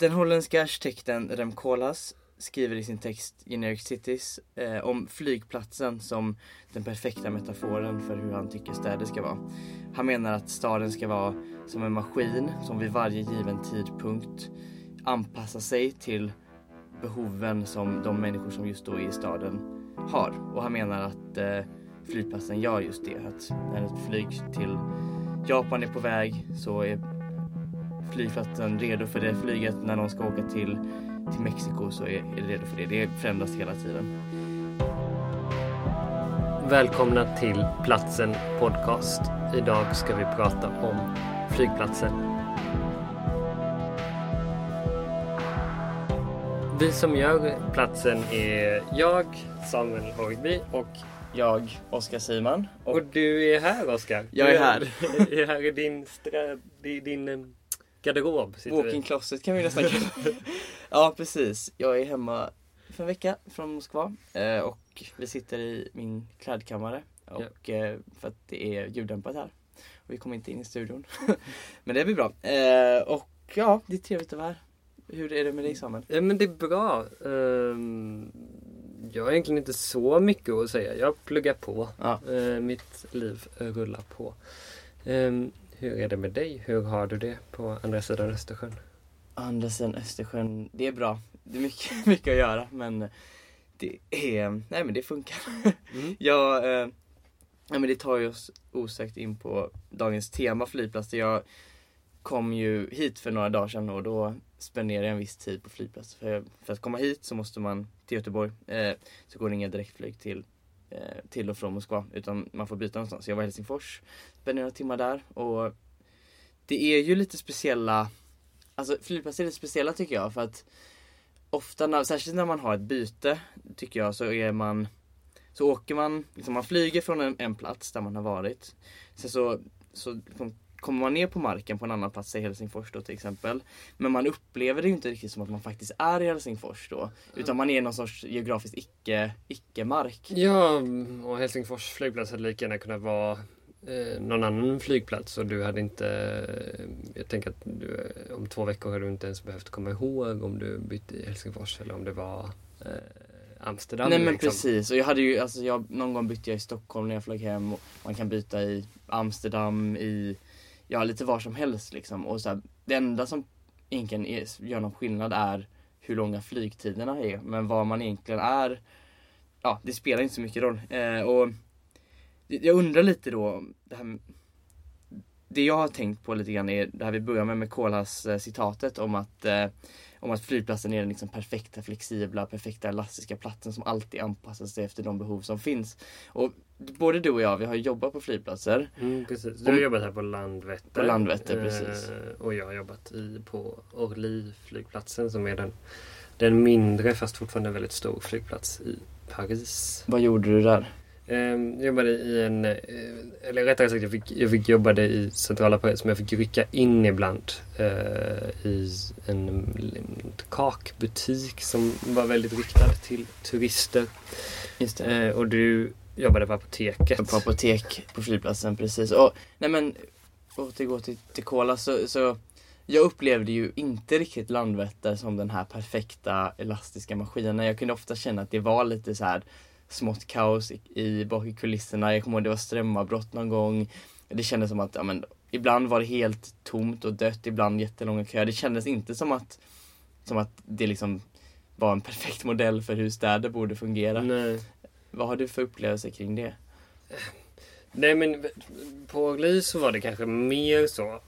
Den holländska arkitekten Rem Koolhaas skriver i sin text Generic Cities eh, om flygplatsen som den perfekta metaforen för hur han tycker städer ska vara. Han menar att staden ska vara som en maskin som vid varje given tidpunkt anpassar sig till behoven som de människor som just då är i staden har. Och han menar att eh, flygplatsen gör just det. Att när ett flyg till Japan är på väg så är flygplatsen redo för det flyget. När någon ska åka till, till Mexiko så är, är det redo för det. Det förändras hela tiden. Välkomna till Platsen Podcast. Idag ska vi prata om flygplatsen. Vi som gör Platsen är jag, Samuel Horgby och Jag, Oskar Siman. Och, och du är här Oskar. Jag är här. Du är här i din, stra, din, din eh, garderob. Walking closet kan vi nästan kalla. Ja precis. Jag är hemma för en vecka från Moskva eh, och vi sitter i min klädkammare och eh, för att det är ljuddämpat här. Och vi kommer inte in i studion. Men det blir bra. Eh, och ja, det är trevligt att vara här. Hur är det med dig Samuel? Ja, men det är bra. Ehm, Jag har egentligen inte så mycket att säga. Jag pluggar på. Ja. Eh, Mitt liv rullar på. Ehm, Hur är det med dig? Hur har du det på andra sidan Östersjön? Andra sidan Östersjön, det är bra. Det är mycket, mycket att göra men det är, nej men det funkar. Mm. Jag, eh, ja, men det tar ju oss osökt in på dagens tema flygplatser. Jag kom ju hit för några dagar sedan och då spenderade jag en viss tid på flygplatser. För, för att komma hit så måste man till Göteborg. Eh, så går det inga direktflyg till, Eh, till och från Moskva utan man får byta någonstans. Jag var i Helsingfors, spenderade några timmar där och det är ju lite speciella Alltså flygplatser är lite speciella tycker jag för att ofta, när, särskilt när man har ett byte, tycker jag, så är man så åker man, liksom man flyger från en, en plats där man har varit. Sen så, så liksom kommer man ner på marken på en annan plats, i Helsingfors då till exempel. Men man upplever det ju inte riktigt som att man faktiskt är i Helsingfors då. Utan man är någon sorts geografiskt icke, icke-mark. Ja, och Helsingfors flygplats hade lika gärna kunnat vara eh, någon annan flygplats och du hade inte... eh, Jag tänker att du, eh, om två veckor hade du inte ens behövt komma ihåg om du bytte i Helsingfors eller om det var eh, Amsterdam. Nej men liksom. precis. Och jag hade ju, alltså jag, någon gång bytte jag i Stockholm när jag flög hem. Och man kan byta i Amsterdam, i, ja lite var som helst liksom. Och så här, det enda som egentligen är, gör någon skillnad är hur långa flygtiderna är. Men var man egentligen är, ja det spelar inte så mycket roll. Eh, och jag undrar lite då, det här det jag har tänkt på lite grann är det här vi börjar med med Kolas eh, citatet om att, eh, om att flygplatsen är den liksom perfekta, flexibla, perfekta, elastiska platsen som alltid anpassar sig efter de behov som finns. Och både du och jag, vi har jobbat på flygplatser. Mm, precis. Du har Om- jobbat här på Landvetter. På Landvetter, precis. Eh, och jag har jobbat i, på Orly flygplatsen som är den, den mindre fast fortfarande väldigt stor flygplats i Paris. Vad gjorde du där? Eh, jag jobbade i en, eh, eller rättare sagt jag fick, jag fick jobbade i centrala Paris men jag fick rycka in ibland eh, i en, en kakbutik som var väldigt riktad till turister. Just det. Eh, och du jobbade på apoteket. På apotek på flygplatsen, precis. Och, nej men, återgå till, till Kola så, så jag upplevde ju inte riktigt Landvetter som den här perfekta elastiska maskinen. Jag kunde ofta känna att det var lite så här smått kaos i, i bak i kulisserna. Jag kommer ihåg det var strömavbrott någon gång. Det kändes som att, ja men, ibland var det helt tomt och dött, ibland jättelånga köer. Det kändes inte som att, som att det liksom var en perfekt modell för hur städer borde fungera. Nej. Vad har du för upplevelser kring det? Nej men på Orly så var det kanske mer så.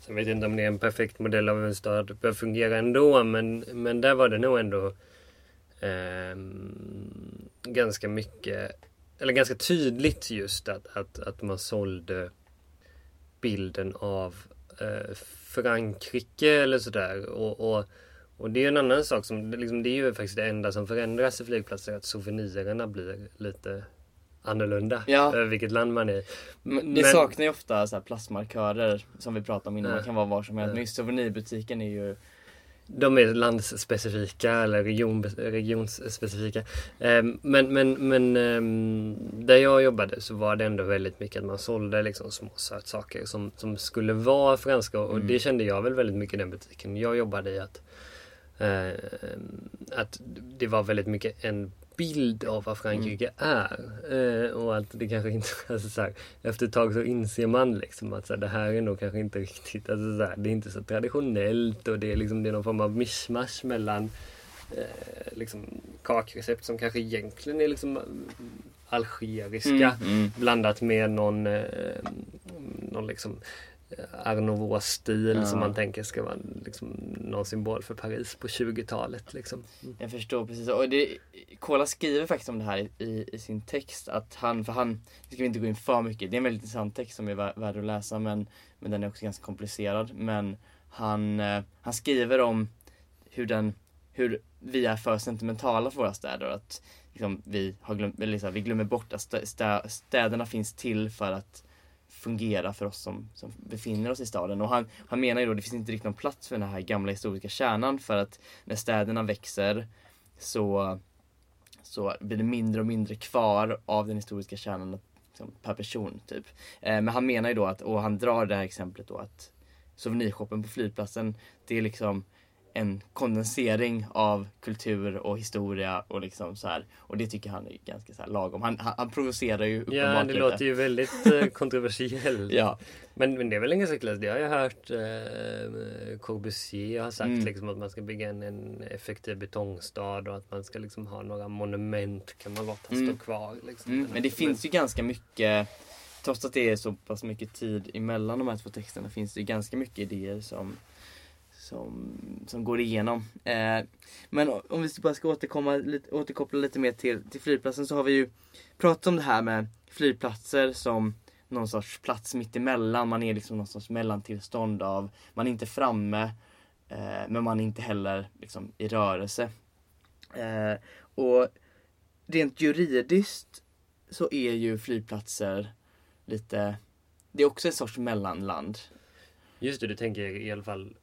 Sen vet jag inte om det är en perfekt modell av hur en stad bör fungera ändå men, men där var det nog ändå ehm, ganska mycket, eller ganska tydligt just att, att, att man sålde bilden av eh, Frankrike eller sådär. Och, och, och det är en annan sak som, det liksom, det är ju faktiskt det enda som förändras i flygplatser, att souvenirerna blir lite annorlunda Ja. över vilket land man är. Men det Men- saknar ju ofta så här plastmarkörer som vi pratade om innan. Man kan vara var som helst. Men just souvenirbutiken är ju De är landsspecifika eller region, regionsspecifika. Ehm, Men, men, men ehm, där jag jobbade så var det ändå väldigt mycket att man sålde liksom små sötsaker som, som skulle vara franska och Mm. det kände jag väl väldigt mycket i den butiken jag jobbade i. att Eh, att det var väldigt mycket en bild av vad Frankrike mm. är. Eh, och att det kanske inte, alltså så här, efter ett tag så inser man liksom att så här, det här är nog kanske inte riktigt, alltså så här, det är inte så traditionellt och det är liksom det är någon form av mischmasch mellan eh, liksom kakrecept som kanske egentligen är liksom algeriska mm, mm. blandat med någon, eh, någon liksom Art Nouveau-stil ja. som man tänker ska vara liksom någon symbol för Paris på 20-talet. Liksom. Mm. Jag förstår precis. Och det, Kola skriver faktiskt om det här i, i, sin text. Att han, för han, det ska vi inte gå in för mycket. Det är en väldigt intressant text som är värd att läsa men, men den är också ganska komplicerad. Men han, eh, han skriver om hur, den, hur vi är för sentimentala för våra städer. Att liksom, vi, har glömt, liksom, vi glömmer bort att städerna finns till för att fungera för oss som, som befinner oss i staden. Och han, han menar ju då att det finns inte riktigt någon plats för den här gamla historiska kärnan för att när städerna växer så, så blir det mindre och mindre kvar av den historiska kärnan liksom, per person. Typ. Eh, men han menar ju då att, och han drar det här exemplet då att souvenirshoppen på flygplatsen, det är liksom en kondensering av kultur och historia och liksom så här. Och det tycker han är ganska så här lagom. Han, han, han provocerar ju uppenbart Ja, det lite. låter ju väldigt eh, kontroversiellt. ja. Men, men det är väl en ganska klass. Det har jag hört eh, Corbusier har sagt mm. liksom att man ska bygga en, en, effektiv betongstad och att man ska liksom ha några monument kan man låta mm. stå kvar. Liksom. Mm. Men det finns ju ganska mycket Trots att det är så pass mycket tid emellan de här två texterna finns det ganska mycket idéer som som, som går igenom. Eh, men om vi bara ska återkomma, lite, återkoppla lite mer till, till flygplatsen så har vi ju pratat om det här med flygplatser som någon sorts plats mittemellan. Man är liksom någon sorts mellantillstånd av, man är inte framme eh, men man är inte heller liksom, i rörelse. Eh, och rent juridiskt så är ju flygplatser lite, det är också en sorts mellanland. Just det, du tänker i alla fall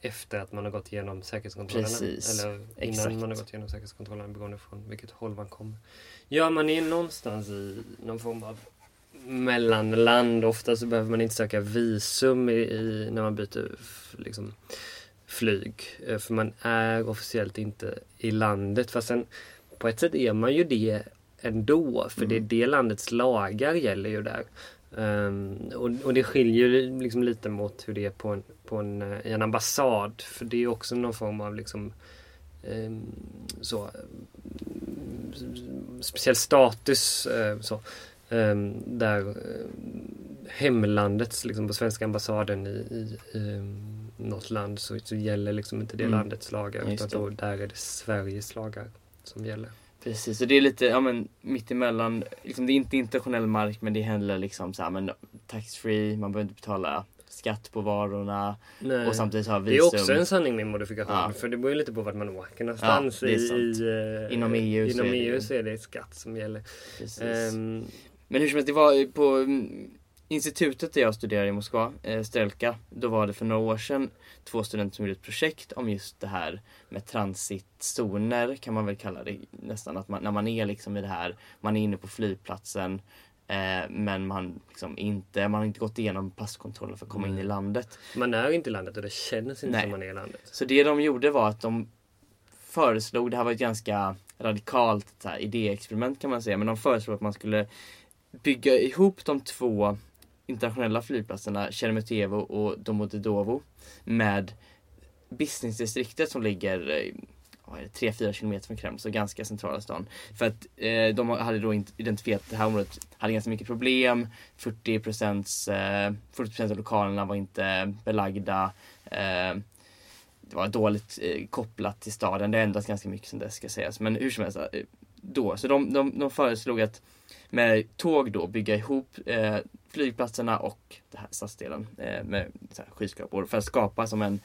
efter att man har gått igenom säkerhetskontrollen. Precis. Eller innan Exakt. man har gått igenom säkerhetskontrollen beroende från vilket håll man kommer. Ja, man är någonstans i någon form av mellanland. Ofta så behöver man inte söka visum i, i när man byter liksom, flyg. Eh, för man är officiellt inte i landet. Fast sen på ett sätt är man ju det ändå. För mm. det, det landets lagar gäller ju där. Um, och, och, det skiljer liksom lite mot hur det är på en, på en, eh, i en ambassad. För det är också någon form av liksom um, så speciell status uh, så, um, där uh, hemlandets, liksom på svenska ambassaden i, i, i något land så, så gäller liksom inte det mm. landets lagar utan då, där är det Sveriges lagar som gäller. Precis, och det är lite, ja men mittemellan, liksom, det är inte internationell mark men det är heller liksom så här, men tax free, man behöver inte betala skatt på varorna Nej. och samtidigt ha visum. Det är också en sanning med modifikation ja. för det beror ju lite på vart man åker någonstans. Ja, i, i, uh, inom EU, inom så, EU är så är det skatt som gäller. Um, men hur som helst, det var på mm, institutet där jag studerade i Moskva, eh, Strelka, då var det för några år sedan två studenter som gjorde ett projekt om just det här med transitzoner kan man väl kalla det nästan. Att man, när man är liksom i det här, man är inne på flygplatsen eh, men man, liksom inte, man har inte gått igenom passkontrollen för att komma mm. in i landet. Man är inte i landet och det känns inte Nej. som man är i landet. Så det de gjorde var att de föreslog, det här var ett ganska radikalt här, idéexperiment kan man säga, men de föreslog att man skulle bygga ihop de två internationella flygplatserna Sheremetyevo och Domodedovo med businessdistriktet som ligger eh, 3-4 kilometer från Kreml, så ganska centrala stan. För att eh, de hade då identifierat att det här området hade ganska mycket problem. 40 procents, eh, 40% av lokalerna var inte belagda. Eh, det var dåligt eh, kopplat till staden. Det har ändrats ganska mycket sen dess ska sägas. Men hur som helst, eh, då. Så de, de, de föreslog att med tåg då bygga ihop eh, flygplatserna och den här stadsdelen eh, med skyskrapor för att skapa som en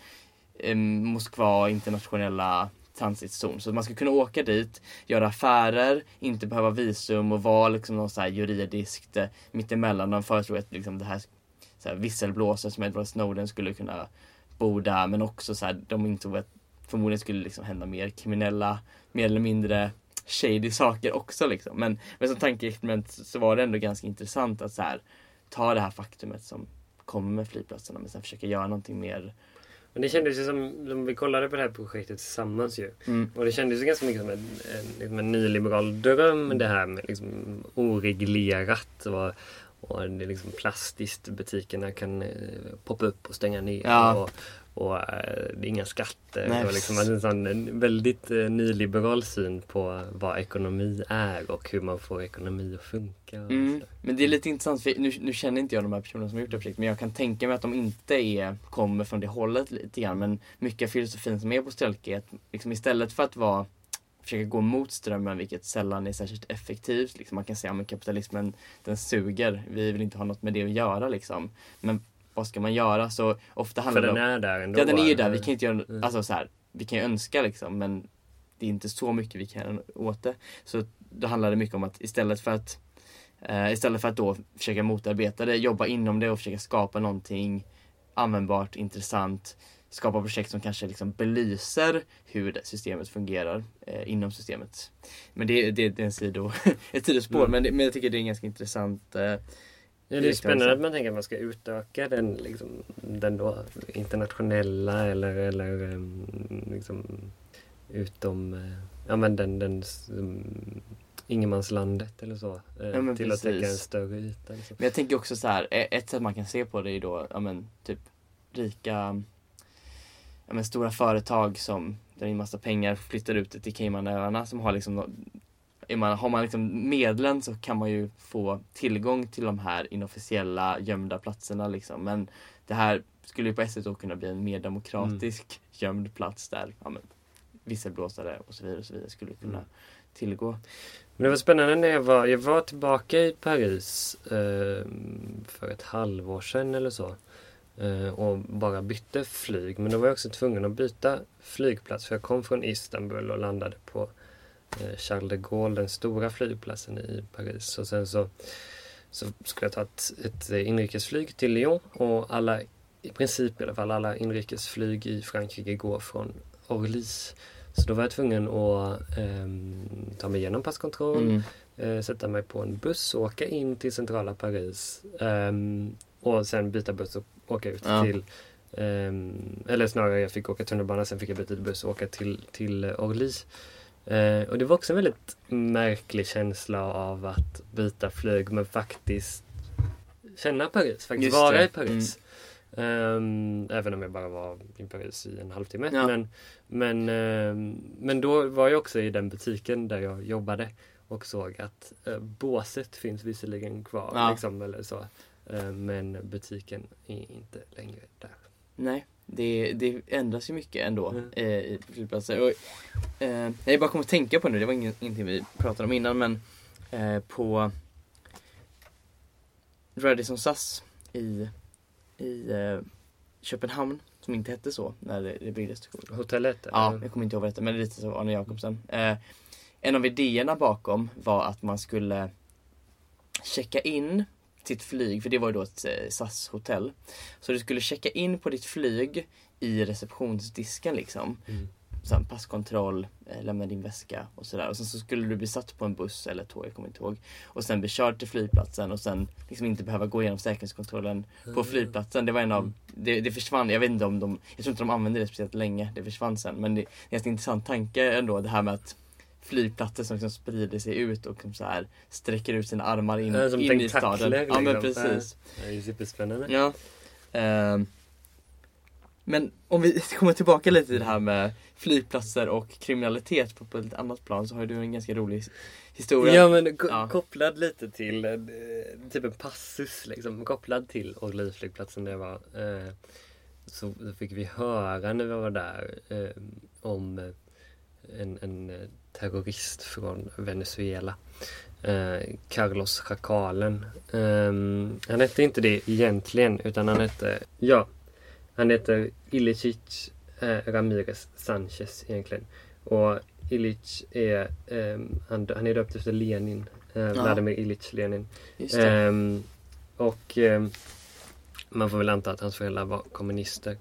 eh, Moskva internationella transitzon. Så att man ska kunna åka dit, göra affärer, inte behöva visum och vara liksom någon så här juridiskt eh, mittemellan. De föreslog att liksom det här, så här visselblåsare som Edward Snowden skulle kunna bo där men också så här, de insåg att förmodligen skulle liksom hända mer kriminella, mer eller mindre shady saker också liksom. Men, men som tankeexperiment så var det ändå ganska intressant att så här, ta det här faktumet som kommer med flygplatserna men sen försöka göra någonting mer Men det kändes ju som, som vi kollade på det här projektet tillsammans ju. Mm. Och det kändes ju ganska mycket som en, en, liksom en nyliberal dröm det här med liksom oreglerat. Och, och det är liksom plastiskt. Butikerna kan eh, poppa upp och stänga ner. Ja. Och, och eh, det är inga skatter. Nej. Och liksom en, sån, en väldigt eh, nyliberal syn på vad ekonomi är och hur man får ekonomi att funka. Mm. Men det är lite intressant, för nu, nu känner inte jag de här personerna som har gjort det projektet men jag kan tänka mig att de inte är, kommer från det hållet lite grann men mycket av filosofin som är på Stelke är att liksom istället för att vara försöka gå mot strömmen vilket sällan är särskilt effektivt. Liksom man kan säga att kapitalismen den suger, vi vill inte ha något med det att göra liksom. Men vad ska man göra? Så ofta För handlar det den om... är där ändå. Ja den är ju där, vi kan inte göra, Mm. alltså så här, vi kan ju önska liksom men det är inte så mycket vi kan göra åt det. Så då handlar det mycket om att istället för att eh, istället för att då försöka motarbeta det, jobba inom det och försöka skapa någonting användbart, intressant, skapa projekt som kanske liksom belyser hur det systemet fungerar eh, inom systemet. Men det, det, det är en sido, ett sidospår, Mm. men, det, men jag tycker det är en ganska intressant eh, Ja, det är spännande att man tänker att man ska utöka den, liksom, den då internationella eller, eller em, liksom, utom eh, ja, men den, den um, ingenmanslandet eller så. eh, Ja, till att täcka en precis. större yta. Liksom. Men jag tänker också så här, e- ett sätt man kan se på det är då, ja men typ rika, ja men stora företag som drar in massa pengar, flyttar ut det till Caymanöarna som har liksom, man, har man liksom medlen så kan man ju få tillgång till de här inofficiella gömda platserna liksom. Men det här skulle ju på ett sätt kunna bli en mer demokratisk gömd plats där ja, men, visselblåsare och så vidare, och så vidare skulle kunna Mm. tillgå. Men det var spännande när jag var, jag var tillbaka i Paris eh, för ett halvår sedan eller så. Eh, och bara bytte flyg. Men då var jag också tvungen att byta flygplats. För jag kom från Istanbul och landade på Charles de Gaulle, den stora flygplatsen i Paris. Och sen så, så skulle jag ta ett, ett inrikesflyg till Lyon. Och alla, i princip i alla fall, alla inrikesflyg i Frankrike går från Orly. Så då var jag tvungen att ehm, ta mig igenom passkontroll, Mm. eh, sätta mig på en buss och åka in till centrala Paris. ehm, och sen byta buss och åka ut Ja. till ehm, eller snarare jag fick åka tunnelbana, sen fick jag byta buss och åka till, till eh, Orly. Eh, och det var också en väldigt märklig känsla av att byta flyg men faktiskt känna Paris, faktiskt vara. Mm. i Paris. Ehm, även om jag bara var i Paris i en halvtimme. Ja. Men, men, ehm, men då var jag också i den butiken där jag jobbade och såg att uh, båset finns visserligen kvar. Ja. Liksom, eller så. Eh, men butiken är inte längre där. Nej, det, det ändras ju mycket ändå Mm. eh, i flygplatser. Och, eh, jag bara kom att tänka på nu, det var ingen, ingenting vi pratade om innan men eh, på Radisson SAS i, i eh, Köpenhamn, som inte hette så när det, det byggdes. Hotellet? Ja, jag kommer inte ihåg vad det hette, men det är lite så Arne Jacobsen. Eh, en av idéerna bakom var att man skulle checka in sitt flyg, för det var ju då ett eh, SAS-hotell. Så du skulle checka in på ditt flyg i receptionsdisken liksom. Mm. Sen passkontroll, eh, lämna din väska och sådär. Och sen så skulle du bli satt på en buss eller tåg, jag kommer inte ihåg. Och sen bli körd till flygplatsen och sen liksom inte behöva gå igenom säkerhetskontrollen på flygplatsen. Det var en av, det, det försvann, jag vet inte om de, jag tror inte de använde det speciellt länge. Det försvann sen. Men det är en ganska intressant tanke ändå det här med att flygplatser som liksom sprider sig ut och som så här sträcker ut sina armar in, Ja, in i staden. Ja men liksom. precis. Det är ju superspännande. Ja. Ehm. men om vi kommer tillbaka lite till det här med flygplatser och kriminalitet på, på ett annat plan så har du en ganska rolig historia. Ja men ko- Ja. kopplad lite till eh, typ en passus liksom kopplad till Orlyflygplatsen där jag var. Eh, så, fick vi höra när vi var där eh, om en, en eh, terrorist från Venezuela. Eh, Carlos Chacalen. Eh, han hette inte det egentligen utan han hette, ja, han heter Ilicic eh, Ramirez Sanchez egentligen. Och Illich är, ehm, han, han är döpt efter Lenin. Eh, Vladimir Ilich Lenin. Ehm, och ehm, man får väl anta att hans föräldrar var kommunister.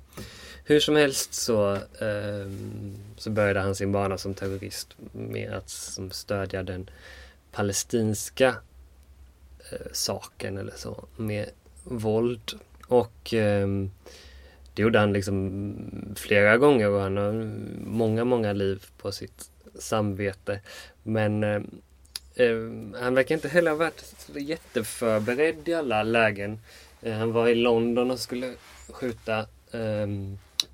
Hur som helst så, eh, så började han sin bana som terrorist med att som stödja den palestinska eh, saken eller så med våld. Och eh, det gjorde han liksom flera gånger och han har många, många liv på sitt samvete. Men eh, han verkar inte heller ha varit jätteförberedd i alla lägen. Eh, han var i London och skulle skjuta eh,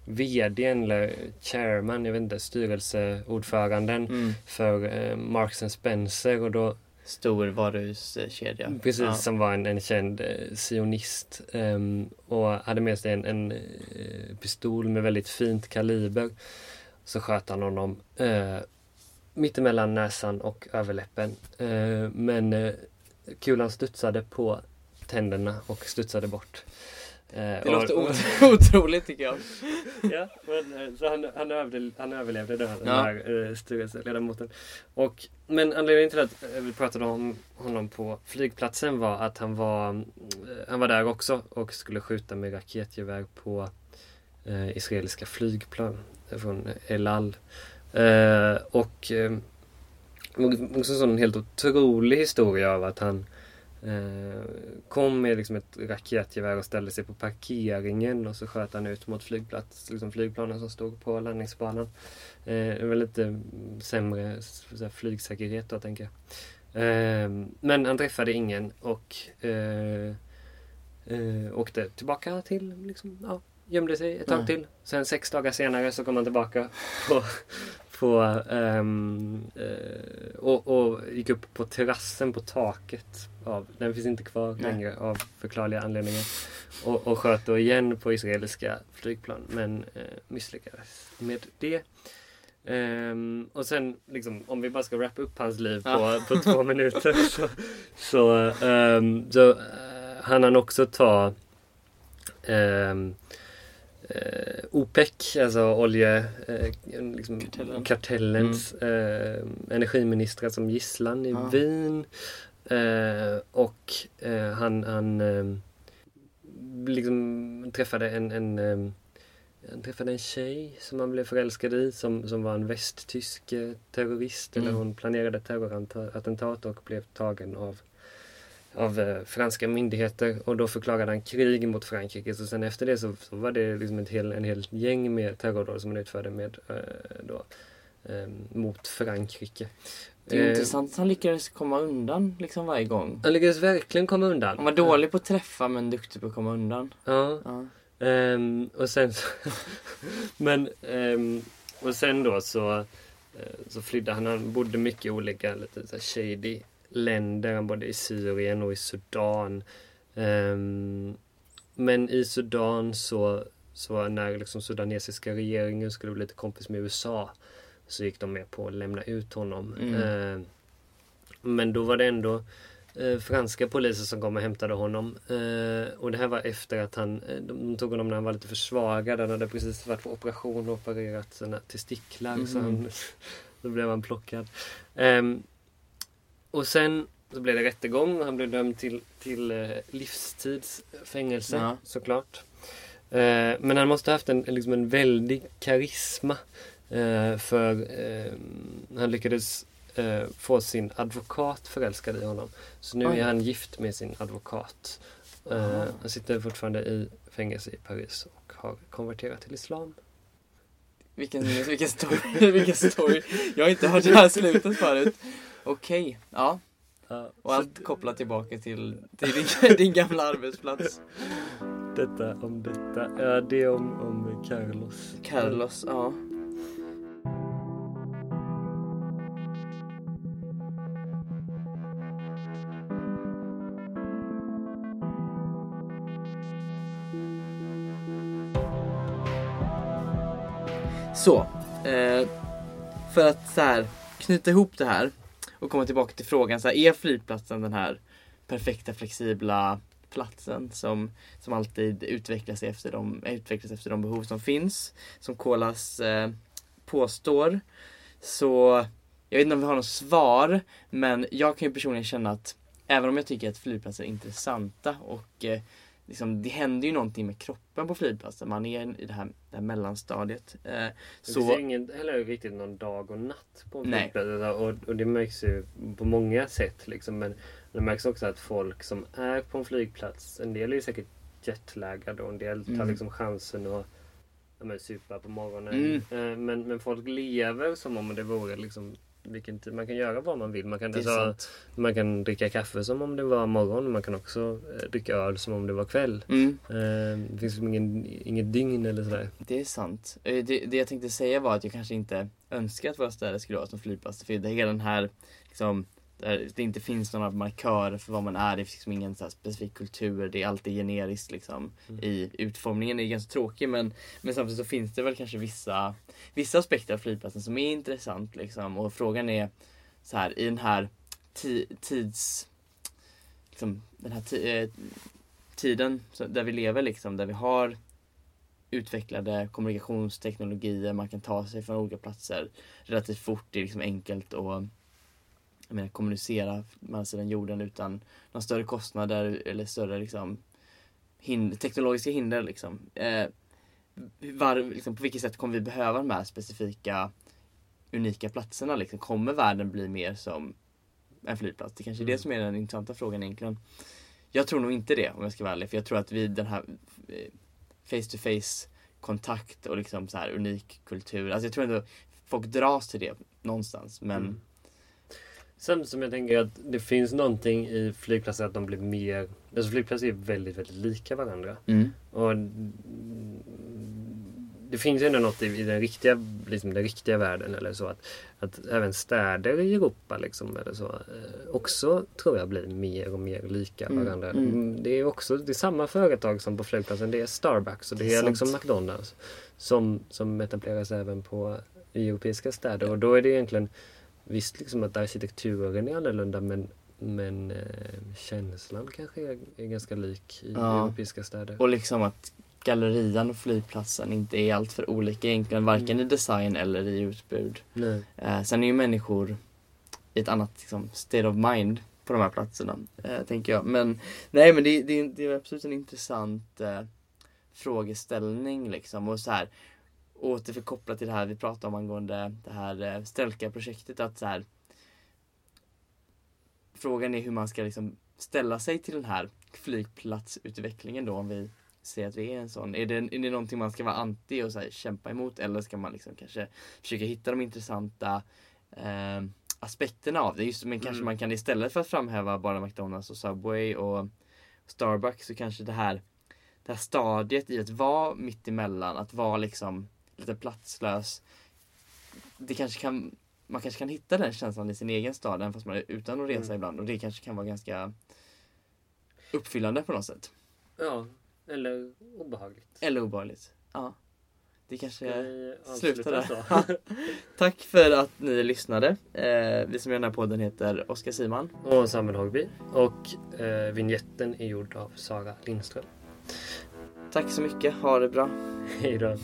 VDn eller chairman, jag vet inte, styrelseordföranden Mm. för eh, Marks and Spencer och då Stor varuhuskedja. Precis, Ja. som var en, en känd eh, sionist. ehm, och hade med sig en, en pistol med väldigt fint kaliber. Så sköt han honom eh, mittemellan näsan och överläppen. Eh, men kulan studsade på tänderna och studsade bort. Eh, Det och- låter ot- otroligt tycker jag. ja, men, eh, så han, han, överlevde, han överlevde då, den Ja. här eh, styrelseledamoten. Och, men anledningen till att vi pratade om honom på flygplatsen var att han var, han var där också och skulle skjuta med raketgevär på eh, israeliska flygplan från El Al. Eh, och eh, också en sån helt otrolig historia av att han Eh, kom med liksom ett raketgevär och ställde sig på parkeringen och så sköt han ut mot flygplats, liksom flygplanen som stod på landningsbanan. Eh, det var lite sämre flygsäkerhet då tänker jag. Eh, men han träffade ingen och eh, eh, åkte tillbaka till, liksom, ja, gömde sig ett tag Mm. till. Sen sex dagar senare så kom han tillbaka på, på eh, och, och gick upp på terrassen på taket. Av, den finns inte kvar Nej. längre av förklarliga anledningar. Och, och sköt då igen på israeliska flygplan men eh, misslyckades med det. Ehm, och sen liksom, om vi bara ska wrappa upp hans liv på, Ja. på två minuter så, så, ehm, så uh, hann han också ta ehm, eh, OPEC, alltså olje, eh, liksom, eh, energiministrar som gisslan i Ja. Wien. Eh, och eh, han, han eh, liksom träffade en, en eh, han träffade en tjej som han blev förälskad i som, som var en västtysk eh, terrorist. Mm. Eller hon planerade terrorattentat och blev tagen av, av eh, franska myndigheter. Och då förklarade han krig mot Frankrike. Så sen efter det så, så var det liksom ett hel, en hel gäng med terrordåd som han utförde med, då, mot Frankrike. Det är Eh, intressant att han lyckades komma undan liksom varje gång. Han lyckades verkligen komma undan. Han var dålig på att träffa men duktig på att komma undan. Ja, Ja. Ehm, och sen så Men ehm, Och sen då så eh, Så flydde han, han bodde mycket i olika lite så shady länder. Han bodde i Syrien och i Sudan. Ehm, men i Sudan så Så när liksom sudanesiska regeringen skulle bli lite kompis med USA Så gick de med på att lämna ut honom. Mm. Ehm, men då var det ändå eh, franska poliser som kom och hämtade honom. Eh, och det här var efter att han, eh, de, tog honom när han var lite försvagad. Han hade precis varit på operation och opererat sina testiklar. Så Mhm. han, då blev han plockad. Ehm, och sen så blev det rättegång och han blev dömd till, till eh, livstidsfängelse Ja. såklart. Eh, men han måste ha haft en, liksom en väldig karisma. Eh, för eh, han lyckades eh, få sin advokat förälskad i honom. Så nu Oj. är han gift med sin advokat. Aha. han sitter fortfarande i fängelse i Paris och har konverterat till islam. Vilken, vilken story. vilken story. Jag har inte hört det här slutet förut. Okej, ja. Ja, Och allt kopplat tillbaka till, till din, din gamla arbetsplats. Detta om detta. Ja, det om, om Carlos. Carlos, ja. Så, eh, för att så här, knyta ihop det här och komma tillbaka till frågan, så här, är flygplatsen den här perfekta flexibla platsen som, som alltid utvecklas efter, de, utvecklas efter de behov som finns? Som Kolas eh, påstår. Så jag vet inte om vi har något svar, men jag kan ju personligen känna att även om jag tycker att flygplatser är intressanta och eh, liksom, det händer ju någonting med kroppen på flygplatsen. Man är i det här, det här mellanstadiet. Eh, Det så, finns ingen heller riktigt någon dag och natt på en Nej. flygplats. Och, och det märks ju på många sätt. Liksom. Men det märks också att folk som är på en flygplats, en del är ju säkert jetlaggade och en del tar Mm. liksom chansen att ja, men, supa på morgonen. Mm. Eh, Men, men folk lever som om det vore liksom vilken tid. Man kan göra vad man vill. Man kan, alltså, man kan dricka kaffe som om det var morgon. Man kan också eh, dricka öl som om det var kväll. Mm. Eh, Det finns liksom ingen, inget dygn eller sådär. Det är sant. Eh, Det, det jag tänkte säga var att jag kanske inte önskar att våra städer skulle vara som flygplatser. För det är hela den här, liksom, där det inte finns några markörer för vad man är. Det finns liksom ingen så specifik kultur. Det är alltid generiskt liksom. Mm. I utformningen är ganska tråkig men, men samtidigt så finns det väl kanske vissa, vissa aspekter av flygplatsen som är intressant liksom. Och frågan är så här i den här ti, tids, liksom, den här ti, eh, tiden där vi lever liksom, där vi har utvecklade kommunikationsteknologier, man kan ta sig från olika platser relativt fort, det är liksom enkelt att jag menar, kommunicera med sidan jorden utan några större kostnader eller större liksom, hinder, teknologiska hinder. Liksom. Eh, var, liksom, på vilket sätt kommer vi behöva de här specifika unika platserna? Liksom? Kommer världen bli mer som en flygplats? Det kanske är Mm. det som är den intressanta frågan egentligen. Jag tror nog inte det om jag ska vara ärlig, för jag tror att vi den här face to face kontakt och liksom så här unik kultur. Alltså jag tror ändå folk dras till det någonstans. Men Mm. Samtidigt som jag tänker att det finns någonting i flygplatser att de blir mer... Alltså flygplatser är väldigt, väldigt lika varandra. mm. Och det finns ju ändå något i, i den, riktiga, liksom den riktiga världen eller så att, att även städer i Europa liksom, eller så, eh, också tror jag blir mer och mer lika Mm, varandra. mm. Mm, Det är också det är samma företag som på flygplatsen. Det är Starbucks och det, Det är är, liksom. McDonalds som, som etableras även på europeiska städer. Och då är det egentligen visst liksom att arkitekturen är annorlunda men men eh, känslan kanske är, är ganska lik i Ja. europeiska städer. Och liksom att gallerian och flygplatsen inte är allt för olika egentligen, varken i design eller i utbud. Eh, sen är ju människor i ett annat liksom, state of mind på de här platserna, eh, tänker jag. Men nej, men det, det, det är absolut en intressant eh, frågeställning liksom. Och så här, återförkoppla till det här vi pratade om angående det här eh, Strelka-projektet, att så här, Frågan är hur man ska liksom ställa sig till den här flygplatsutvecklingen då om vi säger att vi är en sån. Är det, är det någonting man ska vara anti och så här, kämpa emot eller ska man liksom kanske försöka hitta de intressanta eh, aspekterna av det. Just, men kanske Mm. man kan istället för att framhäva bara McDonalds och Subway och Starbucks så kanske det här, det här stadiet i att vara mitt emellan, att vara liksom lite platslös. Det kanske kan, man kanske kan hitta den känslan i sin egen stad även fast man är utan att resa Mm. ibland och det kanske kan vara ganska uppfyllande på något sätt. Ja, eller obehagligt. Eller obehagligt. Ja. Det kanske Ska vi sluta avsluta där. Tack för att ni lyssnade. Eh, vi som gör den här podden heter Oskar Siman. och Samuel Hogby. Och eh, vignetten är gjord av Sara Lindström. Tack så mycket, ha det bra. Hej då.